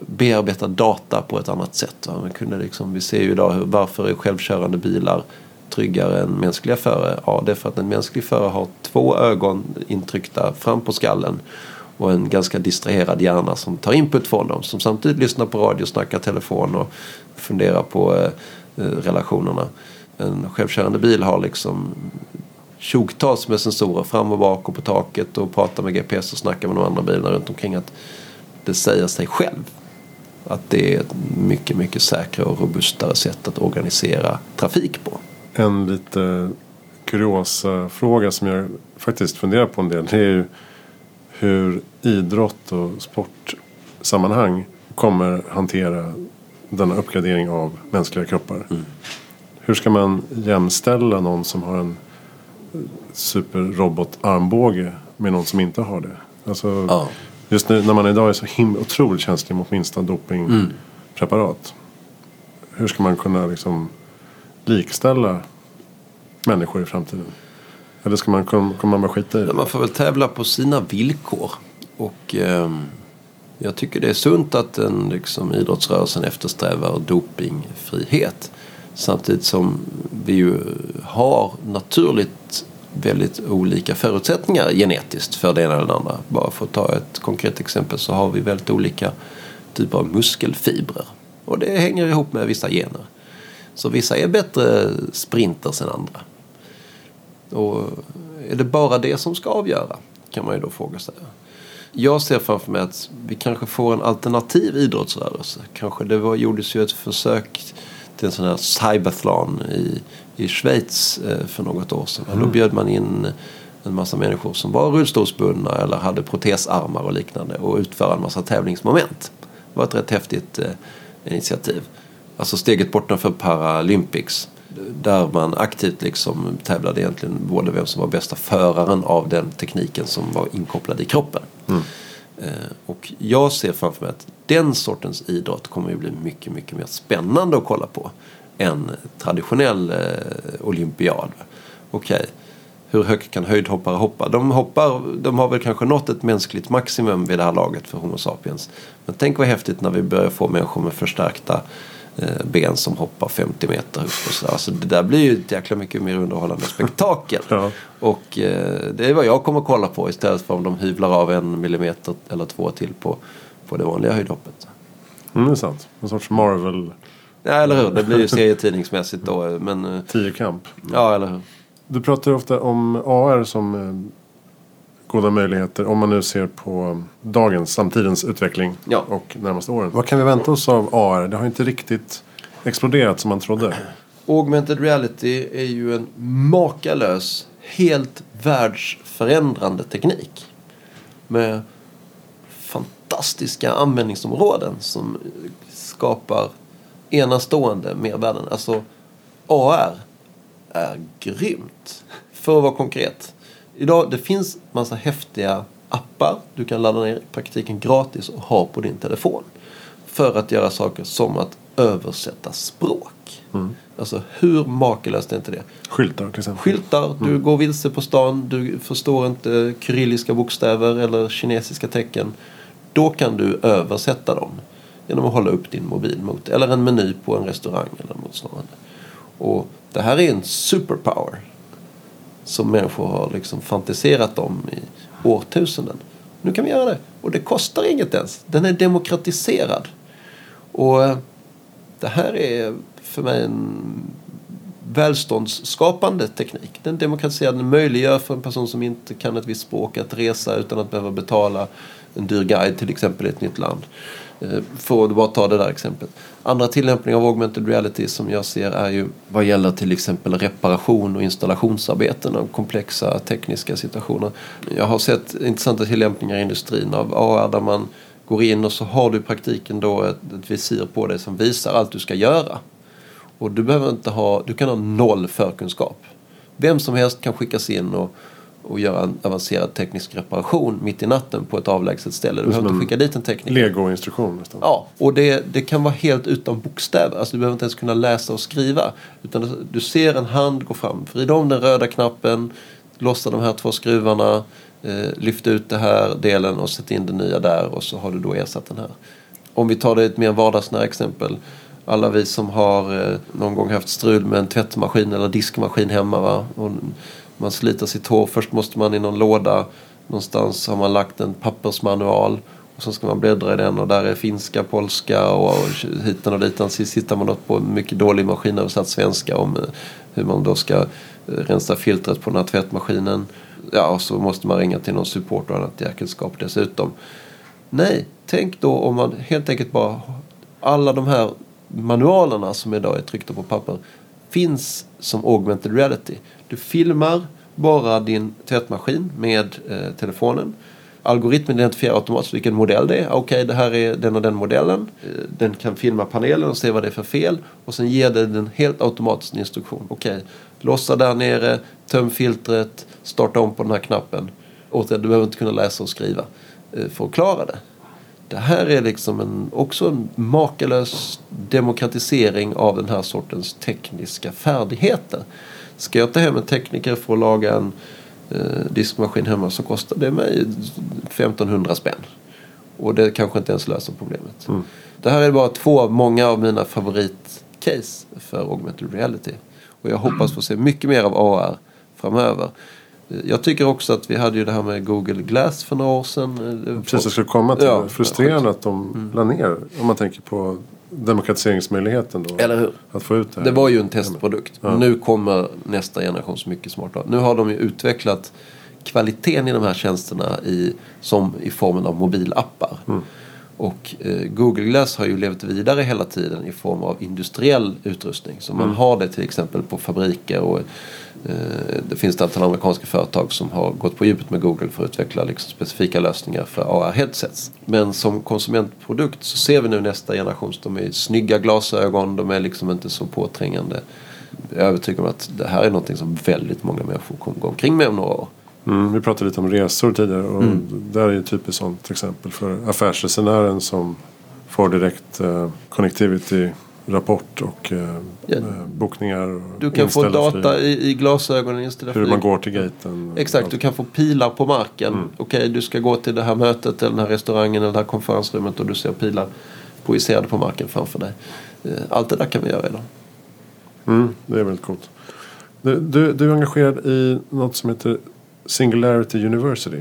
bearbeta data på ett annat sätt. Va? Man kunde liksom, vi ser ju idag hur, varför är självkörande bilar tryggare än mänskliga förare? Ja, det är för att en mänsklig förare har två ögon intryckta fram på skallen och en ganska distraherad hjärna som tar input från dem. Som samtidigt lyssnar på radio, snackar telefon och funderar på eh, eh relationerna. En självkörande bil har liksom tjogtals med sensorer fram och bak och på taket och pratar med GPS och snackar med de andra bilarna runt omkring. Att det säger sig själv att det är ett mycket, mycket säkrare och robustare sätt att organisera trafik på. En lite kuriosa fråga som jag faktiskt funderar på en del. Det är ju hur idrott och sportsammanhang kommer hantera denna uppgradering av mänskliga kroppar. Mm. Hur ska man jämställa någon som har en superrobotarmbåge med någon som inte har det? Alltså, ja. Just nu när man idag är så himla otroligt känslig mot minsta dopingpreparat. Mm. Hur ska man kunna liksom likställa människor i framtiden? Eller ska man, kommer man bara skita i det? Man får väl tävla på sina villkor. Och eh, jag tycker det är sunt att den liksom, idrottsrörelsen eftersträvar dopingfrihet. Samtidigt som vi ju har naturligt väldigt olika förutsättningar genetiskt för det ena eller det andra. Bara för att ta ett konkret exempel så har vi väldigt olika typer av muskelfibrer. Och det hänger ihop med vissa gener. Så vissa är bättre sprinters än andra. Och är det bara det som ska avgöra? Kan man ju då fråga sig. Jag ser framför mig att vi kanske får en alternativ idrottsrörelse. Kanske det var, gjordes ju ett försök till en sån här cyberthlon i, i Schweiz eh, för något år sedan. Mm. Då bjöd man in en massa människor som var rullstolsbundna eller hade protesarmar och liknande och utföra en massa tävlingsmoment. Det var ett rätt häftigt eh, initiativ. Alltså steget bortanför Paralympics där man aktivt liksom tävlade egentligen både vem som var bästa föraren av den tekniken som var inkopplad i kroppen. Mm. Eh, och jag ser framför mig att den sortens idrott kommer att bli mycket, mycket mer spännande att kolla på än traditionell eh, olympiad. Okej, okay. hur högt kan höjdhoppare hoppa? De, hoppar, de har väl kanske nått ett mänskligt maximum vid det här laget för Homo sapiens. Men tänk vad häftigt när vi börjar få människor med förstärkta ben som hoppar 50 meter upp. Och så. Alltså, det där blir ju ett jäkla mycket mer underhållande spektakel. ja. Och eh, det är vad jag kommer att kolla på istället för om de hyvlar av en millimeter eller två till på, på det vanliga höjdhoppet. Mm, det är sant. En sorts Marvel. Ja, eller hur. Det blir ju serietidningsmässigt då. Men, eh, Tiokamp. Ja, eller hur. Du pratar ofta om AR som eh, goda möjligheter om man nu ser på dagens, samtidens utveckling ja. och närmaste åren. Vad kan vi vänta oss av AR? Det har inte riktigt exploderat som man trodde. Augmented reality är ju en makalös, helt världsförändrande teknik. Med fantastiska användningsområden som skapar enastående mervärden. Alltså AR är grymt. För att vara konkret. Idag, det finns massa häftiga appar du kan ladda ner i praktiken gratis och ha på din telefon. För att göra saker som att översätta språk. Mm. Alltså hur makalöst är inte det? Skyltar till exempel. Skyltar, mm. du går vilse på stan, du förstår inte kyrilliska bokstäver eller kinesiska tecken. Då kan du översätta dem genom att hålla upp din mobil mot eller en meny på en restaurang eller motsvarande. Och det här är en superpower som människor har liksom fantiserat om i årtusenden. Nu kan vi göra det. Och det kostar inget ens. Den är demokratiserad. Och eh, det här är för mig en välståndsskapande teknik. Den demokratiserade möjliggör för en person som inte kan ett visst språk att resa utan att behöva betala en dyr guide till exempel i ett nytt land. Eh, för att bara ta det där exemplet. Andra tillämpningar av augmented reality som jag ser är ju vad gäller till exempel reparation och installationsarbeten av komplexa tekniska situationer. Jag har sett intressanta tillämpningar i industrin av AR där man går in och så har du i praktiken då ett, ett visir på dig som visar allt du ska göra. Och du behöver inte ha, du kan ha noll förkunskap. Vem som helst kan skickas in och och göra en avancerad teknisk reparation mitt i natten på ett avlägset ställe. Du behöver inte skicka dit en tekniker. Lego-instruktion nästan. Ja, och det, det kan vara helt utan bokstäver. Alltså du behöver inte ens kunna läsa och skriva. Utan du ser en hand gå fram, vrid om den röda knappen, lossa de här två skruvarna, eh, lyft ut den här delen och sätt in den nya där och så har du då ersatt den här. Om vi tar det ett mer vardagsnära exempel. Alla vi som har eh, någon gång haft strul med en tvättmaskin eller diskmaskin hemma. Va? Och man sliter sitt hår. Först måste man i någon låda någonstans har man lagt en pappersmanual. Och så ska man bläddra i den och där är finska, polska och hitan och ditan. Sist hittar man något på en mycket dålig maskinöversatt svenska om eh, hur man då ska eh, rensa filtret på den här tvättmaskinen. Ja, och så måste man ringa till någon support och annat jäkelskap dessutom. Nej, tänk då om man helt enkelt bara alla de här manualerna som idag är tryckta på papper finns som augmented reality. Du filmar bara din tvättmaskin med eh, telefonen. Algoritmen identifierar automatiskt vilken modell det är. Ah, okej, okay, det här är den och den modellen. Eh, den kan filma panelen och se vad det är för fel. Och sen ger den en helt automatisk instruktion. Okej, okay, lossa där nere, töm filtret, starta om på den här knappen. Återigen, du behöver inte kunna läsa och skriva eh, för att klara det. Det här är liksom en, också en makalös demokratisering av den här sortens tekniska färdigheter. Ska jag ta hem en tekniker för att laga en eh, diskmaskin hemma så kostar det mig 1500 spänn. Och det kanske inte ens löser problemet. Mm. Det här är bara två av många av mina favoritcase för augmented reality. Och jag hoppas få se mycket mer av AR framöver. Jag tycker också att vi hade ju det här med Google Glass för några år sedan. Precis, jag skulle komma till ja, det. Frustrerande att de mm. la ner. Om man tänker på demokratiseringsmöjligheten då. Eller hur? Att få ut det här. Det var ju en testprodukt. Ja. Nu kommer nästa generation så mycket smartare. Nu har de ju utvecklat kvaliteten i de här tjänsterna i, som i formen av mobilappar. Mm. Och eh, Google Glass har ju levt vidare hela tiden i form av industriell utrustning. Så man mm. har det till exempel på fabriker och det finns ett antal amerikanska företag som har gått på djupet med Google för att utveckla liksom, specifika lösningar för AR-headsets. Men som konsumentprodukt så ser vi nu nästa generation. De är snygga glasögon, de är liksom inte så påträngande. Jag är övertygad om att det här är någonting som väldigt många människor kommer gå omkring med om några år. Mm, vi pratade lite om resor tidigare och mm. där är ju typiskt sånt exempel för affärsresenären som får direkt uh, connectivity rapport och uh, ja. bokningar. Och du kan få data i, i, glasögonen inställa Hur flyg. man går till gaten. Exakt, du kan få pilar på marken. Mm. Okej, okay, du ska gå till det här mötet eller den här restaurangen eller det här konferensrummet och du ser pilar projicerade på marken framför dig. Allt det där kan vi göra idag. Mm, det är väldigt coolt. Du, du, du är engagerad i något som heter Singularity University.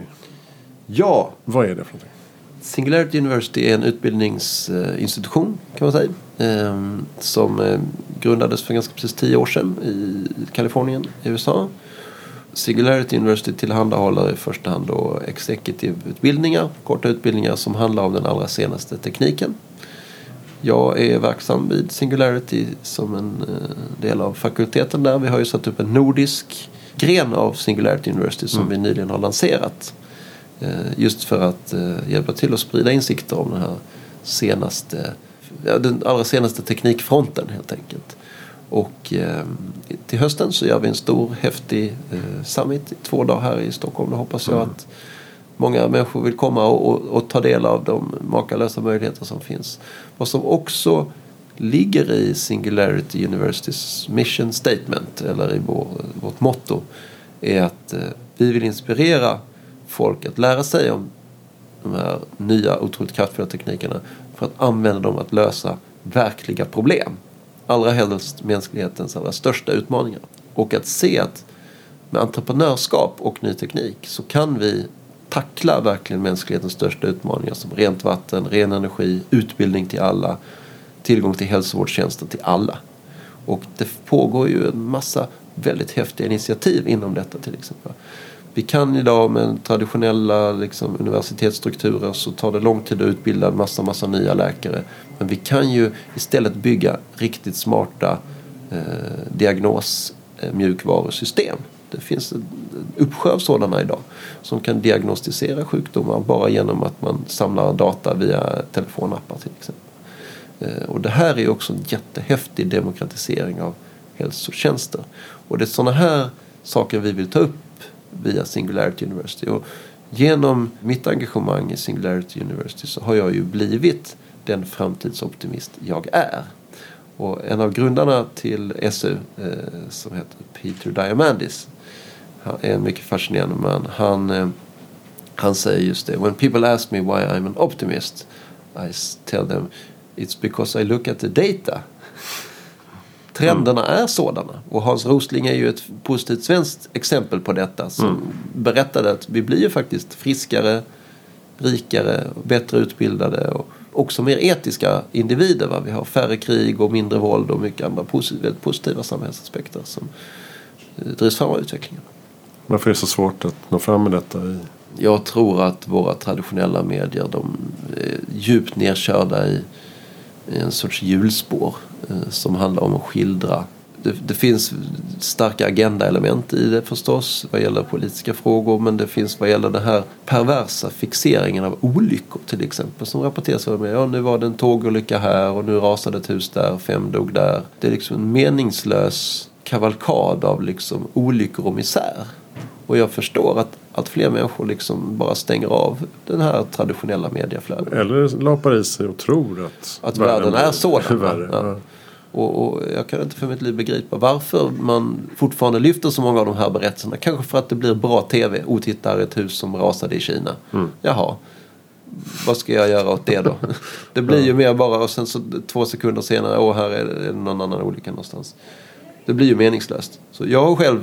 Ja. Vad är det för någonting? Singularity University är en utbildningsinstitution kan man säga. Ehm, som eh, grundades för ganska precis tio år sedan i Kalifornien i USA. Singularity University tillhandahåller i första hand då executive-utbildningar, korta utbildningar som handlar om den allra senaste tekniken. Jag är verksam vid Singularity som en eh, del av fakulteten där. Vi har ju satt upp en nordisk gren av Singularity University som mm. vi nyligen har lanserat. Eh, just för att eh, hjälpa till att sprida insikter om den här senaste, den allra senaste teknikfronten helt enkelt. Och eh, till hösten så gör vi en stor häftig summit i två dagar här i Stockholm. Då hoppas jag mm. att många människor vill komma och, och, och, ta del av de makalösa möjligheter som finns. Vad som också ligger i Singularity Universitys mission statement eller i vår, vårt motto är att vi vill inspirera folk att lära sig om de här nya otroligt kraftfulla teknikerna för att använda dem att lösa verkliga problem. Allra helst mänsklighetens allra största utmaningar. Och att se att med entreprenörskap och ny teknik så kan vi tackla verkligen mänsklighetens största utmaningar som rent vatten, ren energi, utbildning till alla tillgång till hälsovårdstjänster till alla. Och det pågår ju en massa väldigt häftiga initiativ inom detta till exempel. Vi kan idag med traditionella liksom, universitetsstrukturer så tar det lång tid att utbilda en massa, massa nya läkare. Men vi kan ju istället bygga riktigt smarta eh, diagnosmjukvarusystem. Eh, det finns en uppsjö av sådana idag som kan diagnostisera sjukdomar bara genom att man samlar data via telefonappar till exempel. Eh, och det här är också en jättehäftig demokratisering av hälsotjänster. Och det är sådana här saker vi vill ta upp via Singularity University. Och genom mitt engagemang i Singularity University så har jag ju blivit den framtidsoptimist jag är. Och en av grundarna till SU eh, som heter Peter Diamandis han är en mycket fascinerande man. Han, eh, han säger just det. When people ask me why I'm an optimist I tell them It's because I look at the data. Trenderna är sådana. Och Hans Rosling är ju ett positivt svenskt exempel på detta. Som berättade att vi blir ju faktiskt friskare, rikare, bättre utbildade och också mer etiska individer. Va? Vi har färre krig och mindre våld och mycket andra posi- väldigt positiva samhällsaspekter som eh, drivs fram av utvecklingen. Varför är det så svårt att nå fram med detta? I... Jag tror att våra traditionella medier de är djupt nedkörda i, i en sorts hjulspår eh, som handlar om att skildra. Det, det finns starka agendaelement i det förstås vad gäller politiska frågor men det finns vad gäller den här perversa fixeringen av olyckor till exempel som rapporteras om. Ja, nu var det en tågolycka här och nu rasade ett hus där, fem dog där. Det är liksom en meningslös kavalkad av liksom olyckor och misär. Och jag förstår att, att fler människor liksom bara stänger av den här traditionella medieflödet. Eller lapar i sig och tror att, Att världen är sådan. Värre. Ja. Ja. Och, och jag kan inte för mitt liv begripa varför man fortfarande lyfter så många av de här berättelserna. Kanske för att det blir bra tv. O, titta här är ett hus som rasade i Kina. Jaha. Vad ska jag göra åt det då? Det blir ju mer bara och sen så två sekunder senare, åh här är det någon annan olycka någonstans. Det blir ju meningslöst. Så jag själv,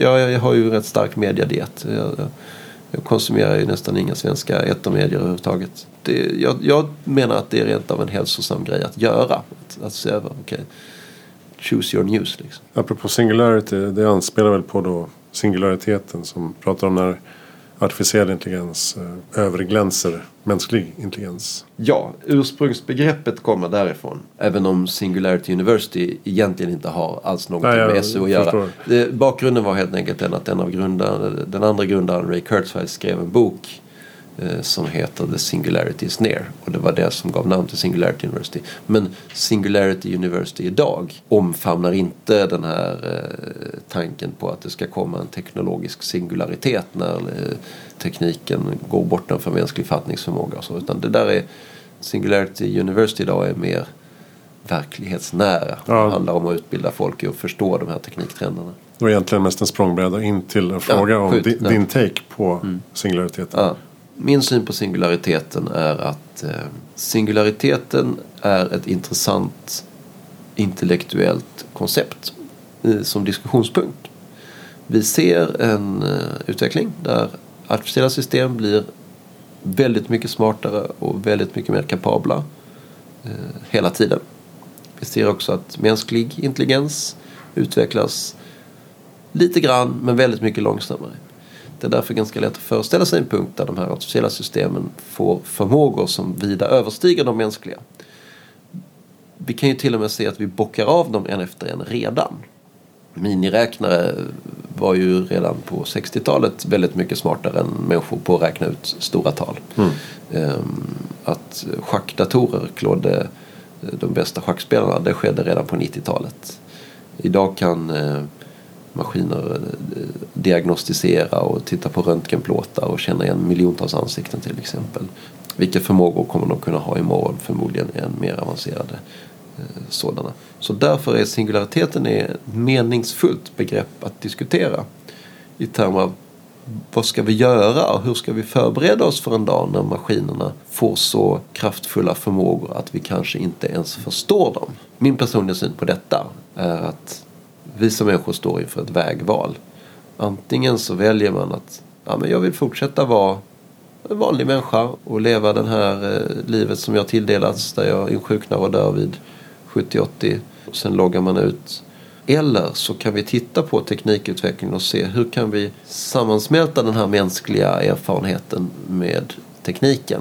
jag, jag har ju rätt stark mediadiet. Jag, jag, jag konsumerar ju nästan inga svenska etermedier överhuvudtaget. Det, jag, jag menar att det är rent av en hälsosam grej att göra. Att, att se över, okej. Choose your news liksom. Apropå singularity, det anspelar väl på då singulariteten som pratar om när artificiell intelligens eh, överglänser mänsklig intelligens. Ja, ursprungsbegreppet kommer därifrån. Även om Singularity University egentligen inte har alls något Nej, med SU att göra. förstår. Bakgrunden var helt enkelt den att den, av grundaren, den andra grundaren Ray Kurzweil skrev en bok som heter The Singularity is near. Och det var det som gav namn till Singularity University. Men Singularity University idag omfamnar inte den här eh, tanken på att det ska komma en teknologisk singularitet när eh, tekniken går bortanför mänsklig fattningsförmåga och så. Utan det där är Singularity University idag är mer verklighetsnära. Ja. Det handlar om att utbilda folk i att förstå de här tekniktrenderna. Det var egentligen mest en språngbräda in till en fråga om skjut, di, ja. din take på singulariteten. Ja. Min syn på singulariteten är att eh, singulariteten är ett intressant intellektuellt koncept eh, som diskussionspunkt. Vi ser en eh, utveckling där artificiella system blir väldigt mycket smartare och väldigt mycket mer kapabla hela tiden. Vi ser också att mänsklig intelligens utvecklas lite grann men väldigt mycket långsammare. Det är därför ganska lätt att föreställa sig en punkt där de här artificiella systemen får förmågor som vida överstiger de mänskliga. Vi kan ju till och med se att vi bockar av dem en efter en redan. Miniräknare var ju redan på 60-talet väldigt mycket smartare än människor på att räkna ut stora tal. Ehm, Att schackdatorer klådde de bästa schackspelarna, det skedde redan på 90-talet. Idag kan eh, maskiner eh, diagnostisera och titta på röntgenplåtar och känna igen miljontals ansikten till exempel. Vilka förmågor kommer de kunna ha imorgon? Förmodligen än mer avancerade eh, sådana. Så därför är singulariteten ett meningsfullt begrepp att diskutera i termer av vad ska vi göra och hur ska vi förbereda oss för en dag när maskinerna får så kraftfulla förmågor att vi kanske inte ens förstår dem. Min personliga syn på detta är att vi som människor står inför ett vägval. Antingen så väljer man att ja, men jag vill fortsätta vara en vanlig människa och leva det här eh, livet som jag tilldelats där jag insjuknar och dör vid 70-80. Sen loggar man ut. Eller så kan vi titta på teknikutvecklingen och se hur kan vi sammansmälta den här mänskliga erfarenheten med tekniken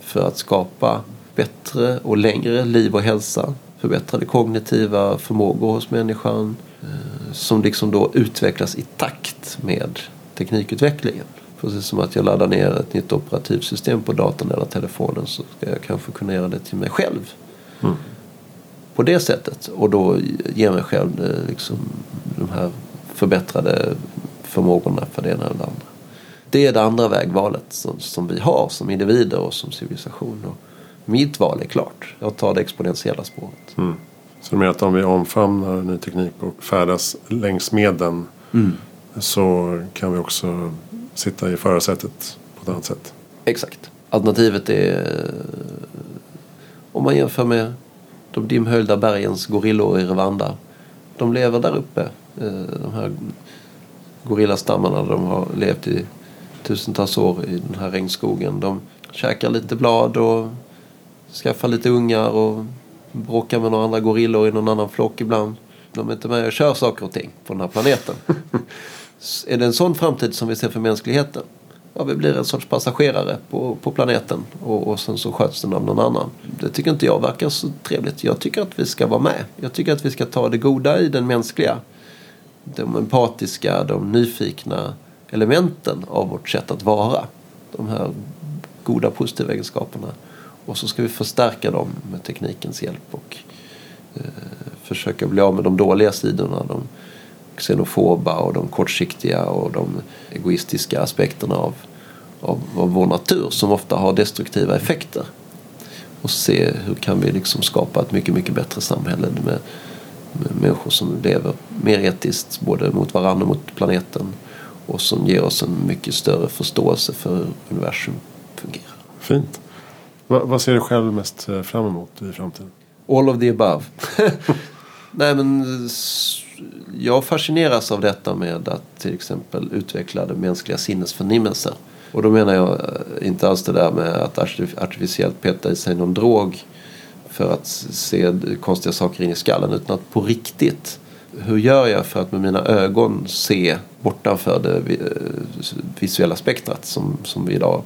för att skapa bättre och längre liv och hälsa. Förbättrade kognitiva förmågor hos människan som liksom då utvecklas i takt med teknikutvecklingen. Precis som att jag laddar ner ett nytt operativsystem på datorn eller telefonen så ska jag kanske kunna göra det till mig själv. På det sättet och då ge mig själv eh, liksom, de här förbättrade förmågorna för det ena eller det andra. Det är det andra vägvalet som, som vi har som individer och som civilisation. Och mitt val är klart. Jag tar det exponentiella spåret. Så du menar att om vi omfamnar ny teknik och färdas längs med den så kan vi också sitta i förarsätet på ett annat sätt? Exakt. Alternativet är om man jämför med de dimhöljda bergens gorillor i Rwanda. De lever där uppe. Eh, de här gorillastammarna de har levt i tusentals år i den här regnskogen. De käkar lite blad och skaffar lite ungar och bråkar med några andra gorillor i någon annan flock ibland. De är inte med och kör saker och ting på den här planeten. är det en sån framtid som vi ser för mänskligheten? Ja, vi blir en sorts passagerare på, på planeten och, och sen så sköts den av någon annan. Det tycker inte jag verkar så trevligt. Jag tycker att vi ska vara med. Jag tycker att vi ska ta det goda i den mänskliga. De empatiska, de nyfikna elementen av vårt sätt att vara. De här goda positiva egenskaperna. Och så ska vi förstärka dem med teknikens hjälp och eh, försöka bli av med de dåliga sidorna. De xenofoba och de kortsiktiga och de egoistiska aspekterna av, av, av vår natur som ofta har destruktiva effekter. Och se hur kan vi liksom skapa ett mycket, mycket bättre samhälle med, med människor som lever mer etiskt både mot varandra och mot planeten och som ger oss en mycket större förståelse för hur universum fungerar. Fint. Va, vad ser du själv mest eh, fram emot i framtiden? All of the above. Nej men jag fascineras av detta med att till exempel utveckla det mänskliga sinnesförnimmelser. Och då menar jag eh, inte alls det där med att artificiellt peta i sig någon drog för att se konstiga saker in i skallen utan att på riktigt hur gör jag för att med mina ögon se bortanför det eh, visuella spektrat som, som vi idag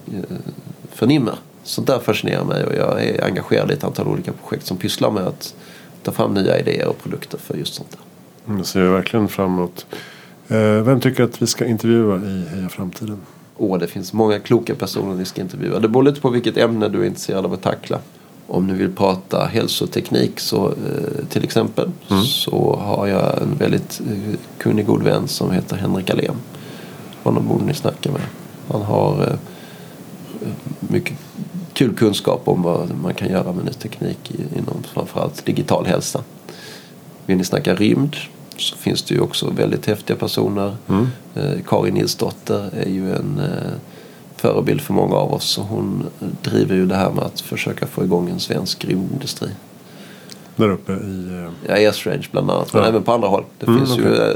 förnimmer? Sånt där fascinerar mig och jag är engagerad i ett antal olika projekt som pysslar med att ta fram nya idéer och produkter för just sånt där. Mm, det ser jag verkligen fram emot. Eh, vem tycker att vi ska intervjua i Heja Framtiden? Åh, det finns många kloka personer ni ska intervjua. Det beror lite på vilket ämne du är intresserad av att tackla. Om ni vill prata hälsoteknik så eh, till exempel mm. så har jag en väldigt eh, kunnig god vän som heter Henrik Alén. Honom borde ni snacka med. Han har mycket kul kunskap om vad man kan göra med ny teknik inom framförallt digital hälsa. Vill ni snacka rymd så finns det ju också väldigt häftiga personer. Mm. Eh, Karin Nilsdotter är ju en eh, förebild för många av oss och hon driver ju det här med att försöka få igång en svensk rymdindustri. Där uppe i... Eh... Ja, Esrange bland annat. Men ja. även på andra håll. Det mm, finns okay. ju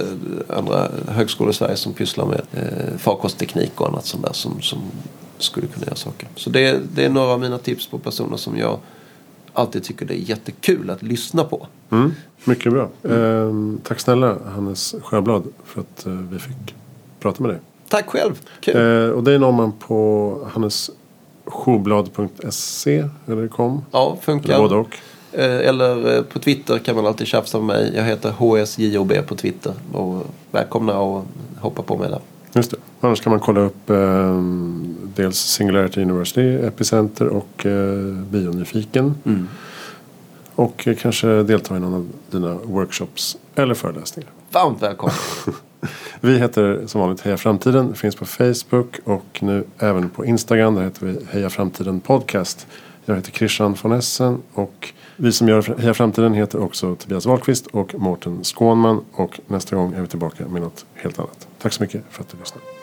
andra högskolor i Sverige som pysslar med eh, farkostteknik och annat sånt där som, som skulle kunna göra saker. Så det, det är några av mina tips på personer som jag alltid tycker det är jättekul att lyssna på. Mm, mycket bra. Mm. Eh, tack snälla Hannes Sjöblad för att eh, vi fick prata med dig. Tack själv. Kul. Eh, och det når man på hannessjoblad.se eller kom. Ja, funkar. Eller både och. Eh, eller eh, på Twitter kan man alltid tjafsa med mig. Jag heter HSJOB på Twitter. Och välkomna och hoppa på mig där. Just det. Annars kan man kolla upp eh, dels Singularity University, Epicenter och eh, Bionyfiken. Mm. Och eh, kanske delta i någon av dina workshops eller föreläsningar. Varmt välkommen! vi heter som vanligt Heja Framtiden. Finns på Facebook och nu även på Instagram. Där heter vi Heja Framtiden Podcast. Jag heter Christian von Essen och vi som gör Heja Framtiden heter också Tobias Wahlqvist och Mårten Skånman. Och nästa gång är vi tillbaka med något helt annat. Tack så mycket för att du lyssnade.